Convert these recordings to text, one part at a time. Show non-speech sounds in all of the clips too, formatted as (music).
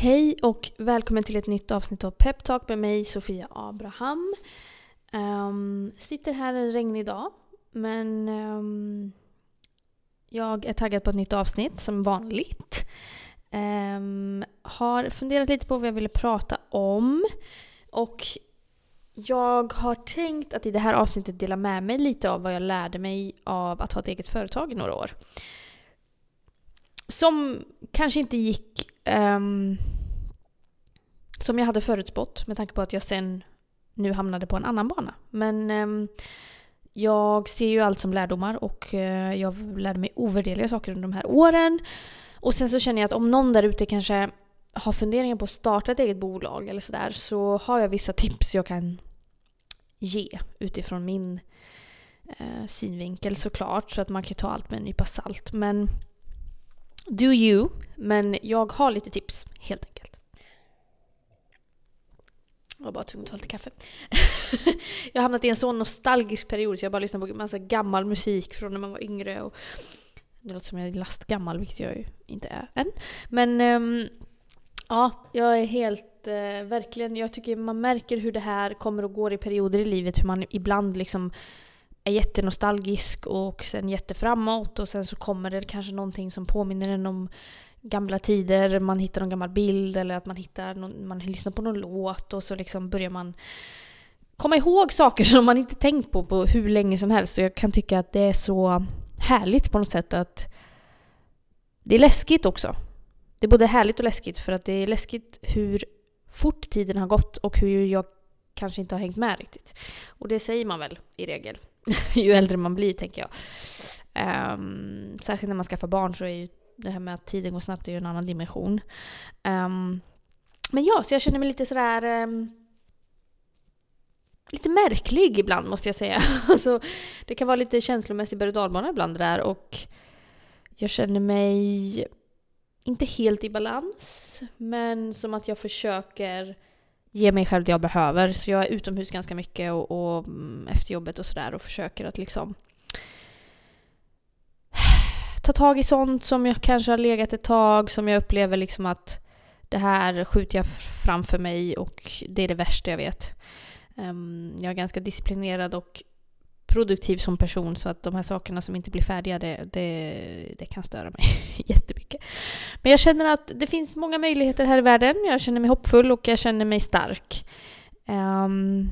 Hej och välkommen till ett nytt avsnitt av Peptalk med mig Sofia Abraham. Um, sitter här en regnig dag men um, jag är taggad på ett nytt avsnitt som vanligt. Um, har funderat lite på vad jag ville prata om och jag har tänkt att i det här avsnittet dela med mig lite av vad jag lärde mig av att ha ett eget företag i några år. Som kanske inte gick um, som jag hade förutspått med tanke på att jag sen nu hamnade på en annan bana. Men um, jag ser ju allt som lärdomar och uh, jag lärde mig ovärderliga saker under de här åren. Och sen så känner jag att om någon där ute kanske har funderingar på att starta ett eget bolag eller sådär så har jag vissa tips jag kan ge utifrån min eh, synvinkel såklart. Så att man kan ta allt med en nypa salt. Men do you. Men jag har lite tips helt enkelt. Jag var bara tvungen att ta lite kaffe. (laughs) jag har hamnat i en sån nostalgisk period så jag bara lyssnar på massa gammal musik från när man var yngre. Och det låter som jag är lastgammal, vilket jag ju inte är än. Men um, ja, jag är helt, uh, verkligen, jag tycker man märker hur det här kommer och går i perioder i livet. Hur man ibland liksom är jättenostalgisk och sen jätteframåt och sen så kommer det kanske någonting som påminner en om gamla tider, man hittar någon gammal bild eller att man hittar någon, man lyssnar på någon låt och så liksom börjar man komma ihåg saker som man inte tänkt på på hur länge som helst och jag kan tycka att det är så härligt på något sätt att det är läskigt också. Det är både härligt och läskigt för att det är läskigt hur fort tiden har gått och hur jag kanske inte har hängt med riktigt. Och det säger man väl i regel (laughs) ju äldre man blir tänker jag. Um, särskilt när man skaffar barn så är ju det här med att tiden går snabbt är ju en annan dimension. Um, men ja, så jag känner mig lite sådär um, lite märklig ibland måste jag säga. (laughs) alltså, det kan vara lite känslomässig berg och ibland det där och jag känner mig inte helt i balans men som att jag försöker ge mig själv det jag behöver. Så jag är utomhus ganska mycket och, och mm, efter jobbet och sådär och försöker att liksom (sighs) ta tag i sånt som jag kanske har legat ett tag, som jag upplever liksom att det här skjuter jag framför mig och det är det värsta jag vet. Ehm, jag är ganska disciplinerad och produktiv som person så att de här sakerna som inte blir färdiga det, det, det kan störa mig (laughs) jättemycket. Men jag känner att det finns många möjligheter här i världen. Jag känner mig hoppfull och jag känner mig stark. Um,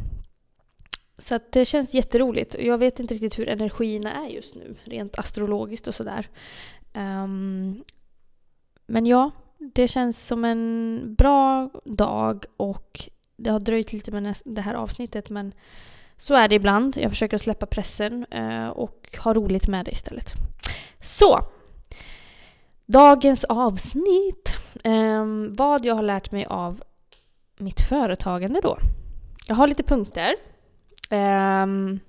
så att det känns jätteroligt. Jag vet inte riktigt hur energierna är just nu, rent astrologiskt och sådär. Um, men ja, det känns som en bra dag och det har dröjt lite med det här avsnittet men så är det ibland. Jag försöker släppa pressen eh, och ha roligt med det istället. Så! Dagens avsnitt. Ehm, vad jag har lärt mig av mitt företagande då. Jag har lite punkter ehm,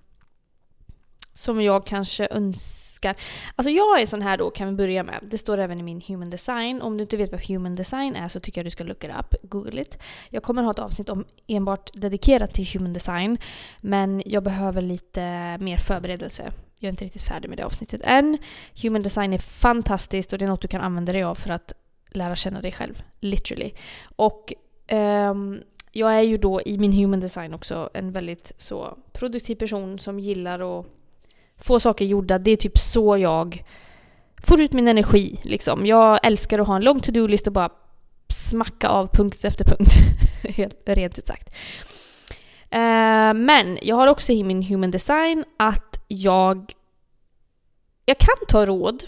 som jag kanske önskar. Alltså jag är sån här då, kan vi börja med. Det står även i min human design. Om du inte vet vad human design är så tycker jag du ska look it up, google it. Jag kommer ha ett avsnitt om enbart dedikerat till human design. Men jag behöver lite mer förberedelse. Jag är inte riktigt färdig med det avsnittet än. Human design är fantastiskt och det är något du kan använda dig av för att lära känna dig själv. Literally. Och um, jag är ju då i min human design också en väldigt så produktiv person som gillar att få saker gjorda. Det är typ så jag får ut min energi. Liksom. Jag älskar att ha en lång to-do-list och bara smacka av punkt efter punkt. (laughs) Helt rent ut sagt. Uh, men jag har också i min human design att jag jag kan ta råd,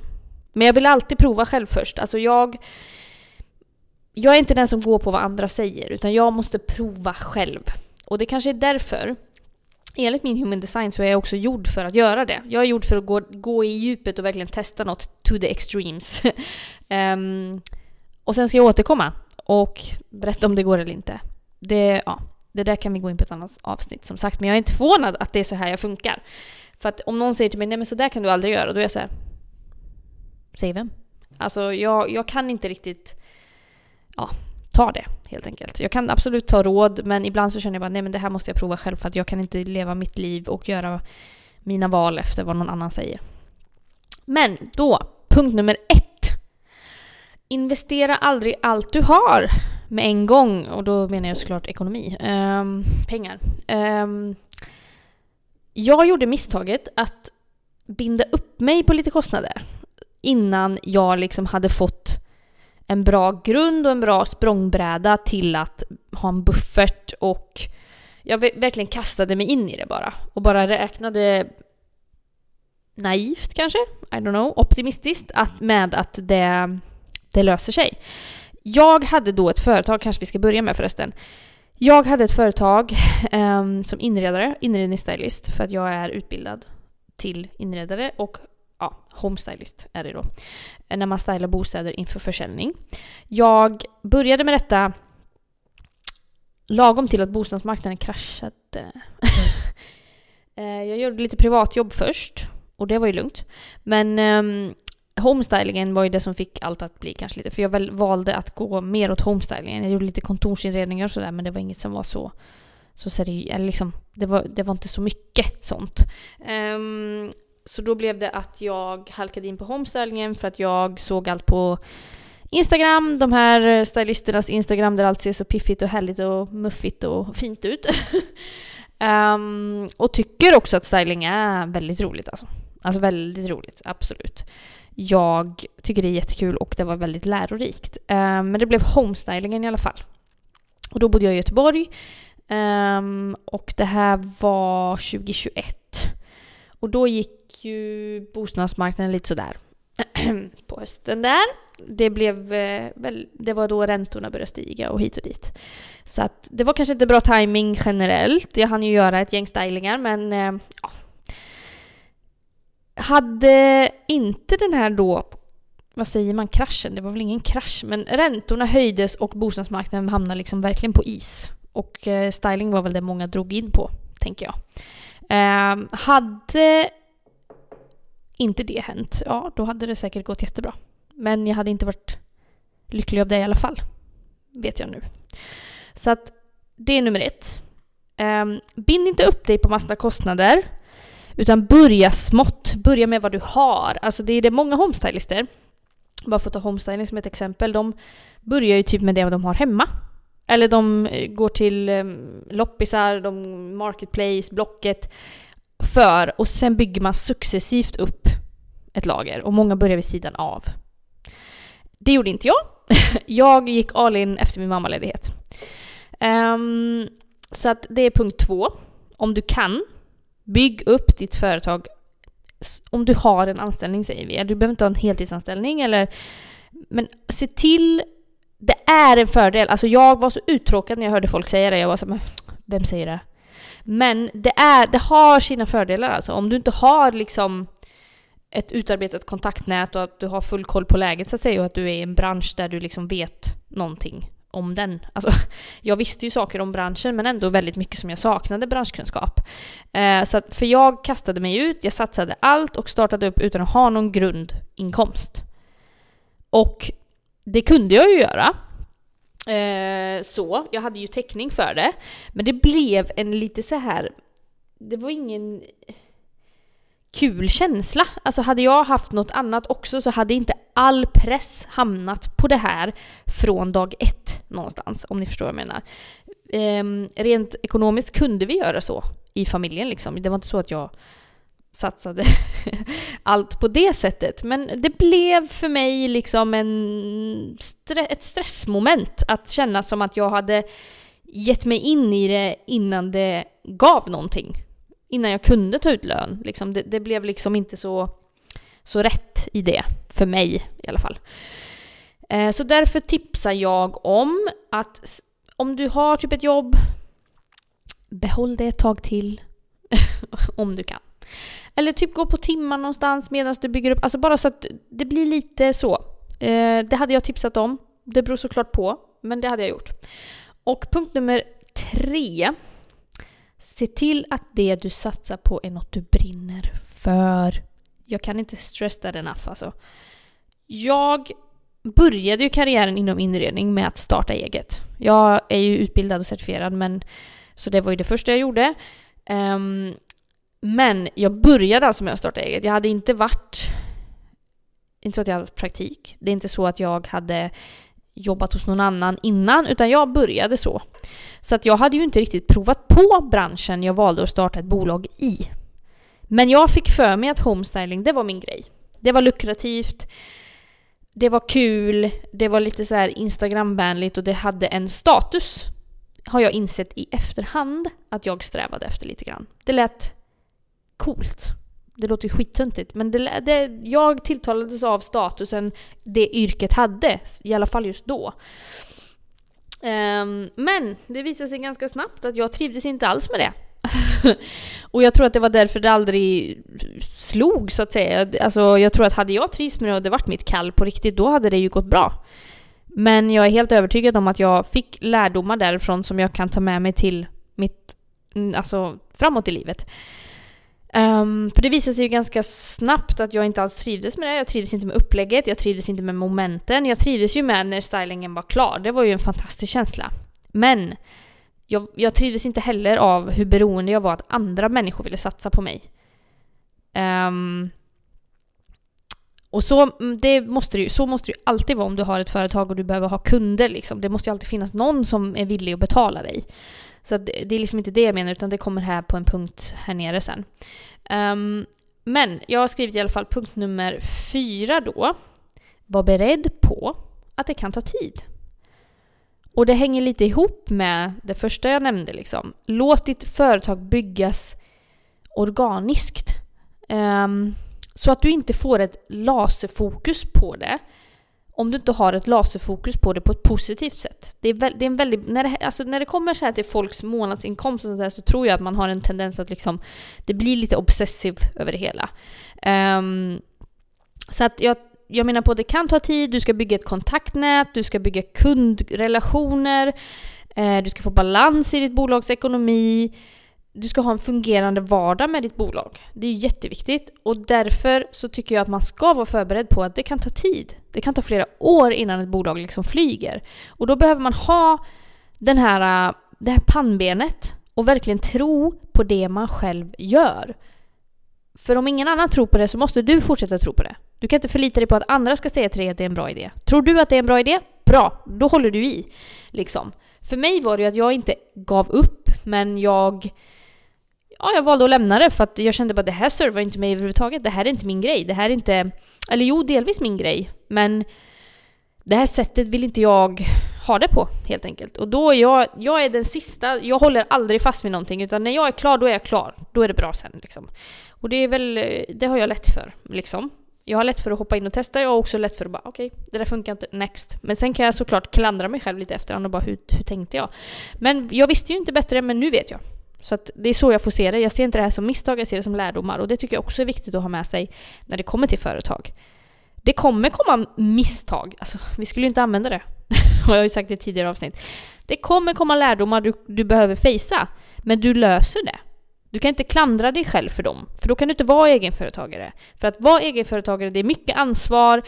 men jag vill alltid prova själv först. Alltså jag jag är inte den som går på vad andra säger, utan jag måste prova själv. Och det kanske är därför, enligt min human design så är jag också gjord för att göra det. Jag är gjord för att gå, gå i djupet och verkligen testa något to the extremes. um, (laughs) och sen ska jag återkomma och berätta om det går eller inte. Det, ja, det där kan vi gå in på ett annat avsnitt som sagt, men jag är inte förvånad att det är så här jag funkar. För att om någon säger till mig nej men så där kan du aldrig göra, då är jag så här, Säg vem? Alltså jag, jag kan inte riktigt ja, ta det helt enkelt. Jag kan absolut ta råd men ibland så känner jag bara nej men det här måste jag prova själv för att jag kan inte leva mitt liv och göra mina val efter vad någon annan säger. Men då, punkt nummer ett. Investera aldrig allt du har. med en gång och då menar jag såklart ekonomi, um, pengar. Um, jag gjorde misstaget att binda upp mig på lite kostnader innan jag liksom hade fått en bra grund och en bra språngbräda till att ha en buffert och jag verkligen kastade mig in i det bara och bara räknade naivt kanske, I don't know, optimistiskt att, med att det, det löser sig. Jag hade då ett företag, kanske vi ska börja med förresten. Jag hade ett företag um, som inredare, inredningsstylist, för att jag är utbildad till inredare och ja, homestylist är det då. När man stylar bostäder inför försäljning. Jag började med detta lagom till att bostadsmarknaden kraschade. (laughs) Eh, jag gjorde lite privatjobb först och det var ju lugnt. Men um, homestylingen var ju det som fick allt att bli kanske lite, för jag väl valde att gå mer åt homestylingen. Jag gjorde lite kontorsinredningar och sådär men det var inget som var så, så seriöst, eller liksom, det var, det var inte så mycket sånt. Um, så då blev det att jag halkade in på homestylingen för att jag såg allt på Instagram, de här stylisternas Instagram där allt ser så piffigt och härligt och muffigt och fint ut. um, (laughs) och tycker också att styling är väldigt roligt alltså. Alltså väldigt roligt, absolut. Jag tycker det är jättekul och det var väldigt lärorikt. Um, men det blev homestylingen i alla fall. Och då bodde jag i Göteborg. Um, och det här var 2021. Och då gick ju bostadsmarknaden lite sådär (clears throat) på hösten där. Det, blev, eh, väl, det var då räntorna började stiga och hit och dit. Så att det var kanske inte bra timing generellt. Jag hann ju göra ett gäng stylingar men eh, ja. Hade inte den här då, vad säger man, kraschen? Det var väl ingen krasch, men räntorna höjdes och bostadsmarknaden hamnade liksom verkligen på is. Och eh, styling var väl det många drog in på, tänker jag. Eh, hade inte det hänt, ja då hade det säkert gått jättebra. Men jag hade inte varit lycklig av det i alla fall. Vet jag nu. Så att det är nummer ett. Um, bind inte upp dig på massa kostnader. Utan börja smått. Börja med vad du har. Alltså det är det många homestylister, bara för att ta homestyling som ett exempel, de börjar ju typ med det de har hemma. Eller de eh, går till eh, loppisar, de marketplace, Blocket. För, och sen bygger man successivt upp ett lager. Och många börjar vid sidan av. Det gjorde inte jag. (laughs) jag gick all in efter min mammaledighet. Um, så att det är punkt två. Om du kan, bygg upp ditt företag om du har en anställning säger vi. Du behöver inte ha en heltidsanställning eller men se till det är en fördel. Alltså jag var så uttråkad när jag hörde folk säga det. Jag var så men vem säger det? Men det, är, det har sina fördelar alltså. Om du inte har liksom ett utarbetat kontaktnät och att du har full koll på läget så att säga och att du är i en bransch där du liksom vet någonting om den. Alltså, (laughs) jag visste ju saker om branschen men ändå väldigt mycket som jag saknade branschkunskap. Eh, så att, för jag kastade mig ut, jag satsade allt och startade upp utan att ha någon grundinkomst. Och det kunde jag ju göra. Eh, så, jag hade ju täckning för det. Men det blev en lite så här... Det var ingen kul känsla. Alltså hade jag haft något annat också så hade inte all press hamnat på det här från dag ett någonstans, om ni förstår vad jag menar. Eh, rent ekonomiskt kunde vi göra så i familjen liksom. Det var inte så att jag satsade (laughs) allt på det sättet. Men det blev för mig liksom en stre ett stressmoment att känna som att jag hade gett mig in i det innan det gav någonting. Innan jag kunde ta ut lön. Liksom det, det, blev liksom inte så, så rätt i det, för mig i alla fall. Eh, så därför tipsar jag om att om du har typ ett jobb, behåll det ett tag till. (laughs) om du kan. Eller typ gå på timmar någonstans medan du bygger upp, alltså bara så att det blir lite så. Eh, det hade jag tipsat om. Det beror såklart på, men det hade jag gjort. Och punkt nummer tre. Se till att det du satsar på är något du brinner för. Jag kan inte stressa that enough alltså. Jag började ju karriären inom inredning med att starta eget. Jag är ju utbildad och certifierad men så det var ju det första jag gjorde. Um, men jag började alltså med att starta eget. Jag hade inte varit... Inte så att jag hade praktik. Det är inte så att jag hade jobbat hos någon annan innan, utan jag började så. Så att jag hade ju inte riktigt provat på branschen jag valde att starta ett bolag i. Men jag fick för mig att homestyling, det var min grej. Det var lukrativt, det var kul, det var lite så här Instagramvänligt och det hade en status. Har jag insett i efterhand att jag strävade efter lite grann. Det lät coolt. Det låter ju skittöntigt men det, det, jag tilltalades av statusen det yrket hade, i alla fall just då. Um, men det visade sig ganska snabbt att jag trivdes inte alls med det. (laughs) och jag tror att det var därför det aldrig slog så att säga. Alltså jag tror att hade jag trivts med det och det varit mitt kall på riktigt, då hade det ju gått bra. Men jag är helt övertygad om att jag fick lärdomar därifrån som jag kan ta med mig till mitt, mm, alltså framåt i livet. Um, för det visade sig ju ganska snabbt att jag inte alls trivdes med det. Jag trivdes inte med upplägget, jag trivdes inte med momenten. Jag trivdes ju med när stylingen var klar. Det var ju en fantastisk känsla. Men jag, jag trivdes inte heller av hur beroende jag var att andra människor ville satsa på mig. Um, och så, mm, det måste det ju, så måste det ju alltid vara om du har ett företag och du behöver ha kunder. Liksom. Det måste ju alltid finnas någon som är villig att betala dig. Så det, det är liksom inte det jag menar, utan det kommer här på en punkt här nere sen. Um, men jag har skrivit i alla fall punkt nummer fyra då. Var beredd på att det kan ta tid. Och det hänger lite ihop med det första jag nämnde. Liksom. Låt ditt företag byggas organiskt. Um, så att du inte får ett laserfokus på det. Om du inte har ett laserfokus på det på ett positivt sätt. Det är, det är en väldigt, när, det, alltså när det kommer så här till folks månadsinkomst och så, där, så tror jag att man har en tendens att liksom, det blir lite obsessiv över det hela. Um, så att jag jag menar på att det kan ta tid, du ska bygga ett kontaktnät, du ska bygga kundrelationer, eh, du ska få balans i ditt bolags ekonomi, du ska ha en fungerande vardag med ditt bolag. Det är jätteviktigt och därför så tycker jag att man ska vara förberedd på att det kan ta tid. Det kan ta flera år innan ett bolag liksom flyger. Och då behöver man ha den här, äh, det här pannbenet och verkligen tro på det man själv gör. För om ingen annan tror på det så måste du fortsätta tro på det. Du kan inte förlita dig på att andra ska säga till dig att det är en bra idé. Tror du att det är en bra idé? Bra, då håller du i. Liksom. För mig var det ju att jag inte gav upp, men jag... Ja, jag valde att lämna det för att jag kände bara det här servar inte mig överhuvudtaget. Det här är inte min grej. Det här är inte... Eller jo, delvis min grej. Men det här sättet vill inte jag ha det på helt enkelt. Och då är jag, jag är den sista, jag håller aldrig fast vid någonting utan när jag är klar då är jag klar. Då är det bra sen liksom. Och det är väl, det har jag lätt för liksom. Jag har lätt för att hoppa in och testa, jag har också lätt för att bara okej, okay, det där funkar inte, next. Men sen kan jag såklart klandra mig själv lite efterhand och bara hur, hur tänkte jag? Men jag visste ju inte bättre, men nu vet jag. Så att det är så jag får se det. Jag ser inte det här som misstag, jag ser det som lärdomar. Och det tycker jag också är viktigt att ha med sig när det kommer till företag. Det kommer komma misstag. Alltså, vi skulle ju inte använda det. (laughs) har jag ju sagt i tidigare avsnitt. Det kommer komma lärdomar du, du behöver fejsa. Men du löser det. Du kan inte klandra dig själv för dem, för då kan du inte vara egenföretagare. För att vara egenföretagare, det är mycket ansvar,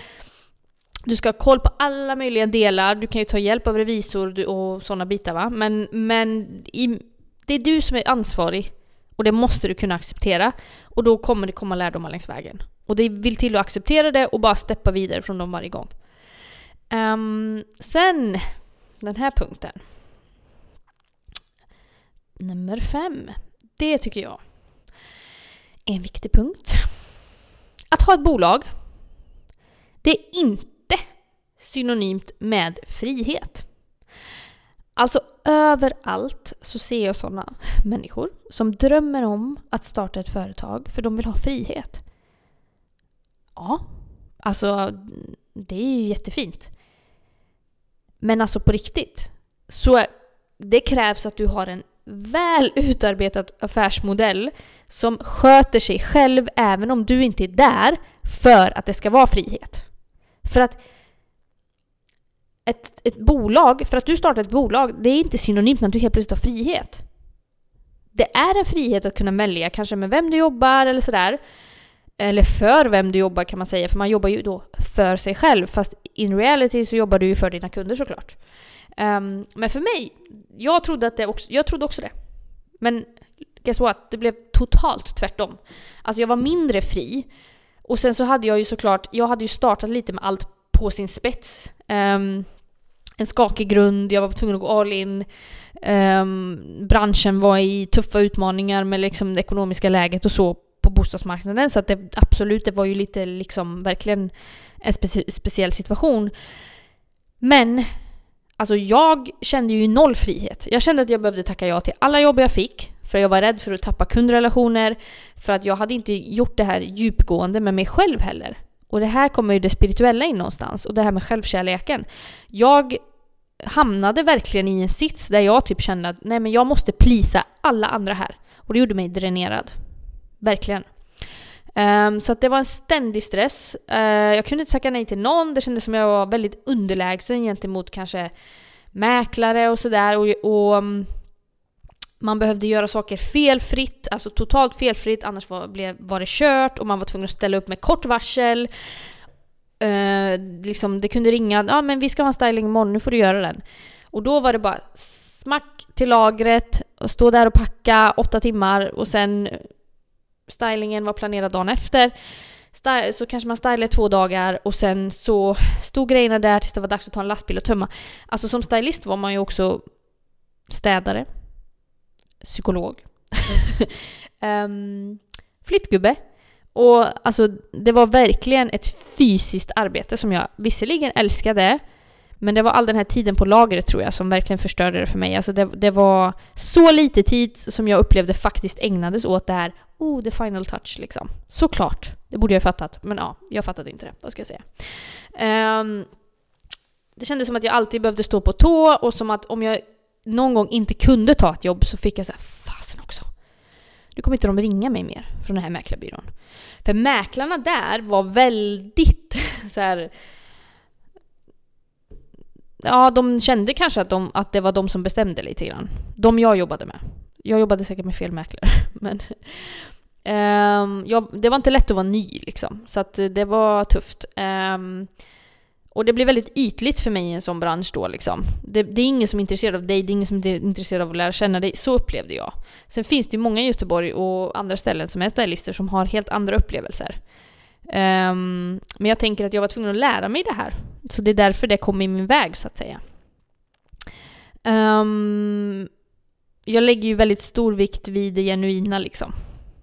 du ska ha koll på alla möjliga delar, du kan ju ta hjälp av revisor och sådana bitar va. Men, men i, det är du som är ansvarig och det måste du kunna acceptera. Och då kommer det komma lärdomar längs vägen. Och det vill till att acceptera det och bara steppa vidare från dem varje gång. Um, sen, den här punkten. Nummer fem. Det tycker jag är en viktig punkt. Att ha ett bolag, det är inte synonymt med frihet. Alltså överallt så ser jag sådana människor som drömmer om att starta ett företag för de vill ha frihet. Ja, alltså det är ju jättefint. Men alltså på riktigt, så det krävs att du har en väl utarbetad affärsmodell som sköter sig själv även om du inte är där för att det ska vara frihet. För att ett, ett bolag, för att du startar ett bolag, det är inte synonymt med att du helt plötsligt har frihet. Det är en frihet att kunna välja kanske med vem du jobbar eller sådär. Eller för vem du jobbar kan man säga, för man jobbar ju då för sig själv. Fast in reality så jobbar du ju för dina kunder såklart. Um, men för mig, jag trodde, att det också, jag trodde också det. Men guess what? Det blev totalt tvärtom. Alltså jag var mindre fri. Och sen så hade jag ju såklart, jag hade ju startat lite med allt på sin spets. Um, en skakig grund, jag var tvungen att gå all in. Um, branschen var i tuffa utmaningar med liksom det ekonomiska läget och så på bostadsmarknaden. Så att det, absolut, det var ju lite liksom verkligen en specie speciell situation. Men alltså jag kände ju noll frihet. Jag kände att jag behövde tacka ja till alla jobb jag fick. För jag var rädd för att tappa kundrelationer. För att jag hade inte gjort det här djupgående med mig själv heller. Och det här kommer ju det spirituella in någonstans. Och det här med självkärleken. Jag hamnade verkligen i en sits där jag typ kände att nej men jag måste plisa alla andra här. Och det gjorde mig dränerad. Verkligen. Um, så att det var en ständig stress. Uh, jag kunde inte tacka nej till någon. Det kändes som jag var väldigt underlägsen gentemot kanske mäklare och sådär. Och, och um, man behövde göra saker felfritt, alltså totalt felfritt, annars var, blev, var det kört och man var tvungen att ställa upp med kort varsel. Eh, liksom, det kunde ringa, ja ah, men vi ska ha en styling imorgon, nu får du göra den. Och då var det bara smack till lagret, och stå där och packa åtta timmar och sen stylingen var planerad dagen efter. Så kanske man stylade två dagar och sen så stod grejerna där tills det var dags att ta en lastbil och tömma. Alltså som stylist var man ju också städare, psykolog, um, (laughs) flyttgubbe. Och alltså det var verkligen ett fysiskt arbete som jag visserligen älskade men det var all den här tiden på lagret tror jag som verkligen förstörde det för mig. Alltså det, det var så lite tid som jag upplevde faktiskt ägnades åt det här oh, the final touch liksom. Såklart, det borde jag fattat. Men ja, jag fattade inte det. Vad ska jag säga? Um, det kändes som att jag alltid behövde stå på tå och som att om jag någon gång inte kunde ta ett jobb så fick jag säga fasen också. Nu kommer inte de ringa mig mer från den här mäklarbyrån. För mäklarna där var väldigt (laughs) så här, Ja, de kände kanske att, de, att det var de som bestämde lite grann. De jag jobbade med. Jag jobbade säkert med fel mäklare. (laughs) Men um, jag, det var inte lätt att vara ny liksom. Så att eh, det var tufft. Um, och det blir väldigt ytligt för mig i en sån bransch då liksom. Det, det, är ingen som är intresserad av dig, det är ingen som är intresserad av att lära känna dig. Så upplevde jag. Sen finns det ju många i Göteborg och andra ställen som är stylister som har helt andra upplevelser. Um, men jag tänker att jag var tvungen att lära mig det här. Så det är därför det kom i min väg så att säga. Um, jag lägger ju väldigt stor vikt vid det genuina liksom.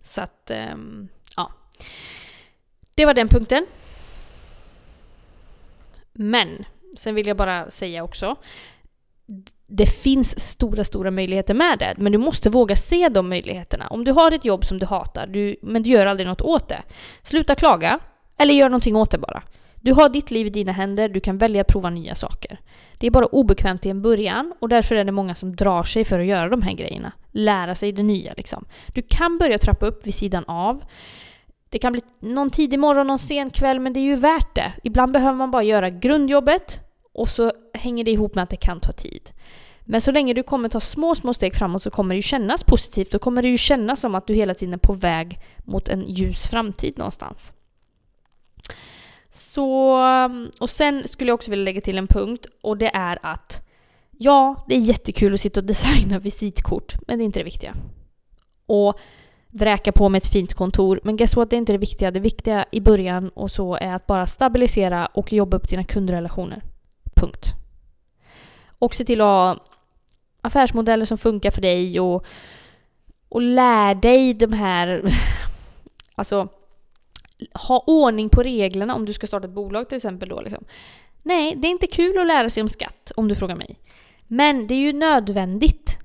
Så att, um, ja. Det var den punkten. Men, sen vill jag bara säga också. Det finns stora, stora möjligheter med det. Men du måste våga se de möjligheterna. Om du har ett jobb som du hatar, du, men du gör aldrig något åt det. Sluta klaga. Eller gör någonting åt det bara. Du har ditt liv i dina händer, du kan välja att prova nya saker. Det är bara obekvämt i en början och därför är det många som drar sig för att göra de här grejerna. Lära sig det nya liksom. Du kan börja trappa upp vid sidan av. Det kan bli någon tidig morgon, någon sen kväll, men det är ju värt det. Ibland behöver man bara göra grundjobbet och så hänger det ihop med att det kan ta tid. Men så länge du kommer ta små, små steg framåt så kommer det ju kännas positivt. Då kommer det ju kännas som att du hela tiden är på väg mot en ljus framtid någonstans. Så, och sen skulle jag också vilja lägga till en punkt och det är att ja, det är jättekul att sitta och designa (laughs) visitkort, men det är inte det viktiga. Och vräka på med ett fint kontor, men guess what, det är inte det viktiga. Det viktiga i början och så är att bara stabilisera och jobba upp dina kundrelationer. Punkt. Och se till att ha affärsmodeller som funkar för dig och, och lär dig de här, (laughs) alltså ha ordning på reglerna om du ska starta ett bolag till exempel då liksom. Nej, det är inte kul att lära sig om skatt om du frågar mig. Men det är ju nödvändigt.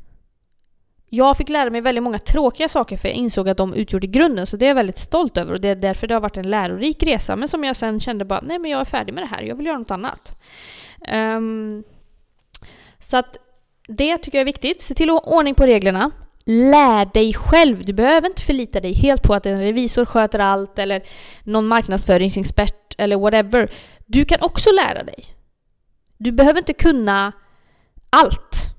Jag fick lära mig väldigt många tråkiga saker för jag insåg att de utgjorde grunden så det är jag väldigt stolt över och det är därför det har varit en lärorik resa men som jag sen kände bara nej men jag är färdig med det här, jag vill göra något annat. Um, så att det tycker jag är viktigt. Se till att ha ordning på reglerna lär dig själv. Du behöver inte förlita dig helt på att en revisor sköter allt eller någon marknadsföringsexpert eller whatever. Du kan också lära dig. Du behöver inte kunna allt.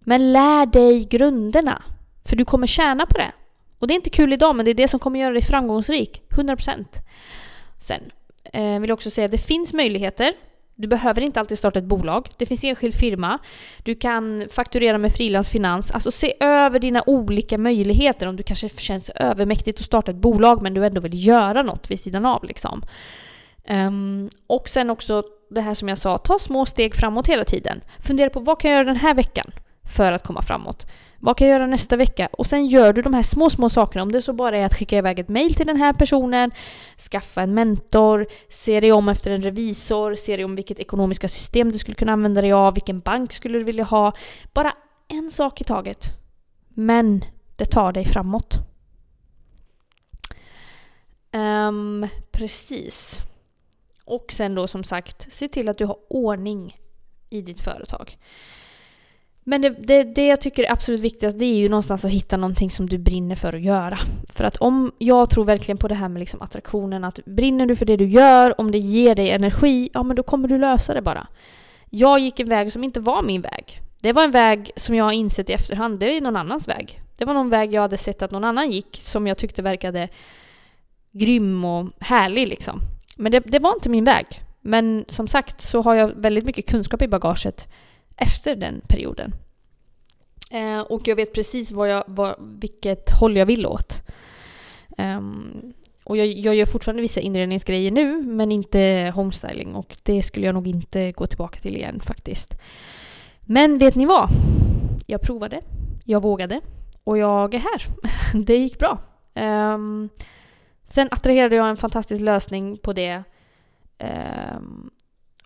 Men lär dig grunderna. För du kommer tjäna på det. Och det är inte kul idag men det är det som kommer göra dig framgångsrik. 100%. Sen eh, vill jag också säga att det finns möjligheter du behöver inte alltid starta ett bolag. Det finns enskild firma. Du kan fakturera med frilansfinans. Alltså se över dina olika möjligheter om du kanske känns övermäktigt att starta ett bolag men du ändå vill göra något vid sidan av liksom. Um, och sen också det här som jag sa, ta små steg framåt hela tiden. Fundera på vad kan jag göra den här veckan för att komma framåt? Vad kan jag göra nästa vecka? Och sen gör du de här små, små sakerna. Om det så bara är att skicka iväg ett mail till den här personen, skaffa en mentor, se dig om efter en revisor, se dig om vilket ekonomiska system du skulle kunna använda dig av, vilken bank skulle du vilja ha. Bara en sak i taget. Men det tar dig framåt. Um, precis. Och sen då som sagt, se till att du har ordning i ditt företag. Men det, det, det, jag tycker är absolut viktigast det är ju någonstans att hitta någonting som du brinner för att göra. För att om, jag tror verkligen på det här med liksom attraktionen, att brinner du för det du gör, om det ger dig energi, ja men då kommer du lösa det bara. Jag gick en väg som inte var min väg. Det var en väg som jag har insett i efterhand, det är någon annans väg. Det var någon väg jag hade sett att någon annan gick som jag tyckte verkade grym och härlig liksom. Men det, det var inte min väg. Men som sagt så har jag väldigt mycket kunskap i bagaget efter den perioden. Eh, och jag vet precis vad jag, vad, vilket håll jag vill åt. Um, och jag, jag gör fortfarande vissa inredningsgrejer nu, men inte homestyling. Och det skulle jag nog inte gå tillbaka till igen faktiskt. Men vet ni vad? Jag provade, jag vågade och jag är här. (laughs) det gick bra. Um, sen attraherade jag en fantastisk lösning på det. Um,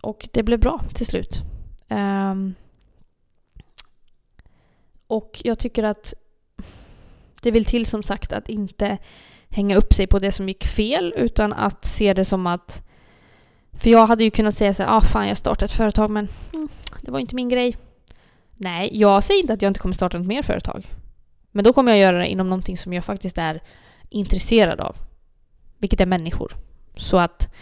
och det blev bra till slut. Um, och jag tycker att det vill till som sagt att inte hänga upp sig på det som gick fel utan att se det som att för jag hade ju kunnat säga så här, ah fan jag startade ett företag men mm, det var inte min grej. Nej, jag säger inte att jag inte kommer starta något mer företag. Men då kommer jag göra det inom någonting som jag faktiskt är intresserad av. Vilket är människor. Så att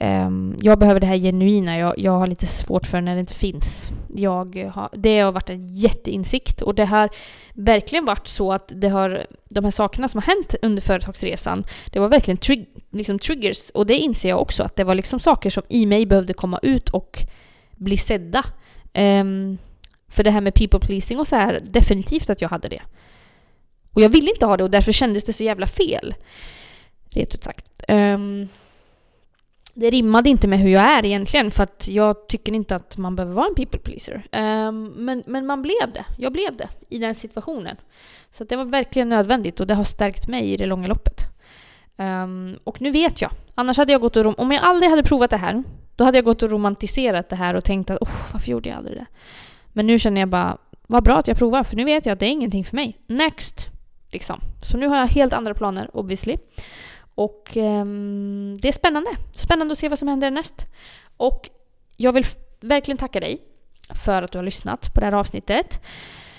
um, jag behöver det här genuina. Jag, jag har lite svårt för när det inte finns. Jag har, det har varit en jätteinsikt och det har verkligen varit så att det har, de här sakerna som har hänt under företagsresan, det var verkligen trig, liksom triggers. Och det inser jag också att det var liksom saker som i mig behövde komma ut och bli sedda. Um, för det här med people pleasing och så här, definitivt att jag hade det. Och jag ville inte ha det och därför kändes det så jävla fel. Rent ut sagt. Um, det rimmade inte med hur jag är egentligen för att jag tycker inte att man behöver vara en people pleaser. Um, men, men man blev det. Jag blev det i den situationen. Så det var verkligen nödvändigt och det har stärkt mig i det långa loppet. Um, och nu vet jag. Annars hade jag gått och... Om jag aldrig hade provat det här, då hade jag gått och romantiserat det här och tänkt att oh, varför gjorde jag aldrig det? Men nu känner jag bara, vad bra att jag provar för nu vet jag att det är ingenting för mig. Next! Liksom. Så nu har jag helt andra planer obviously. Och um, det är spännande. Spännande att se vad som händer näst. Och jag vill verkligen tacka dig för att du har lyssnat på det här avsnittet.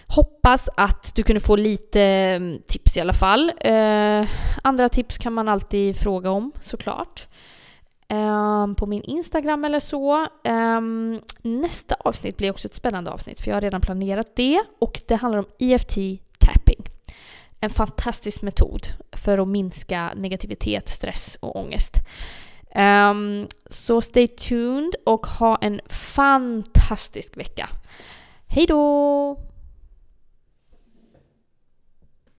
Hoppas att du kunde få lite ehm, tips i alla fall. Uh, andra tips kan man alltid fråga om såklart. Um, på min Instagram eller så. Um, nästa avsnitt blir också ett spännande avsnitt för jag har redan planerat det och det handlar om EFT. En fantastisk metod för att minska negativitet, stress och ångest. Um, så stay tuned och ha en fantastisk vecka. Hej då!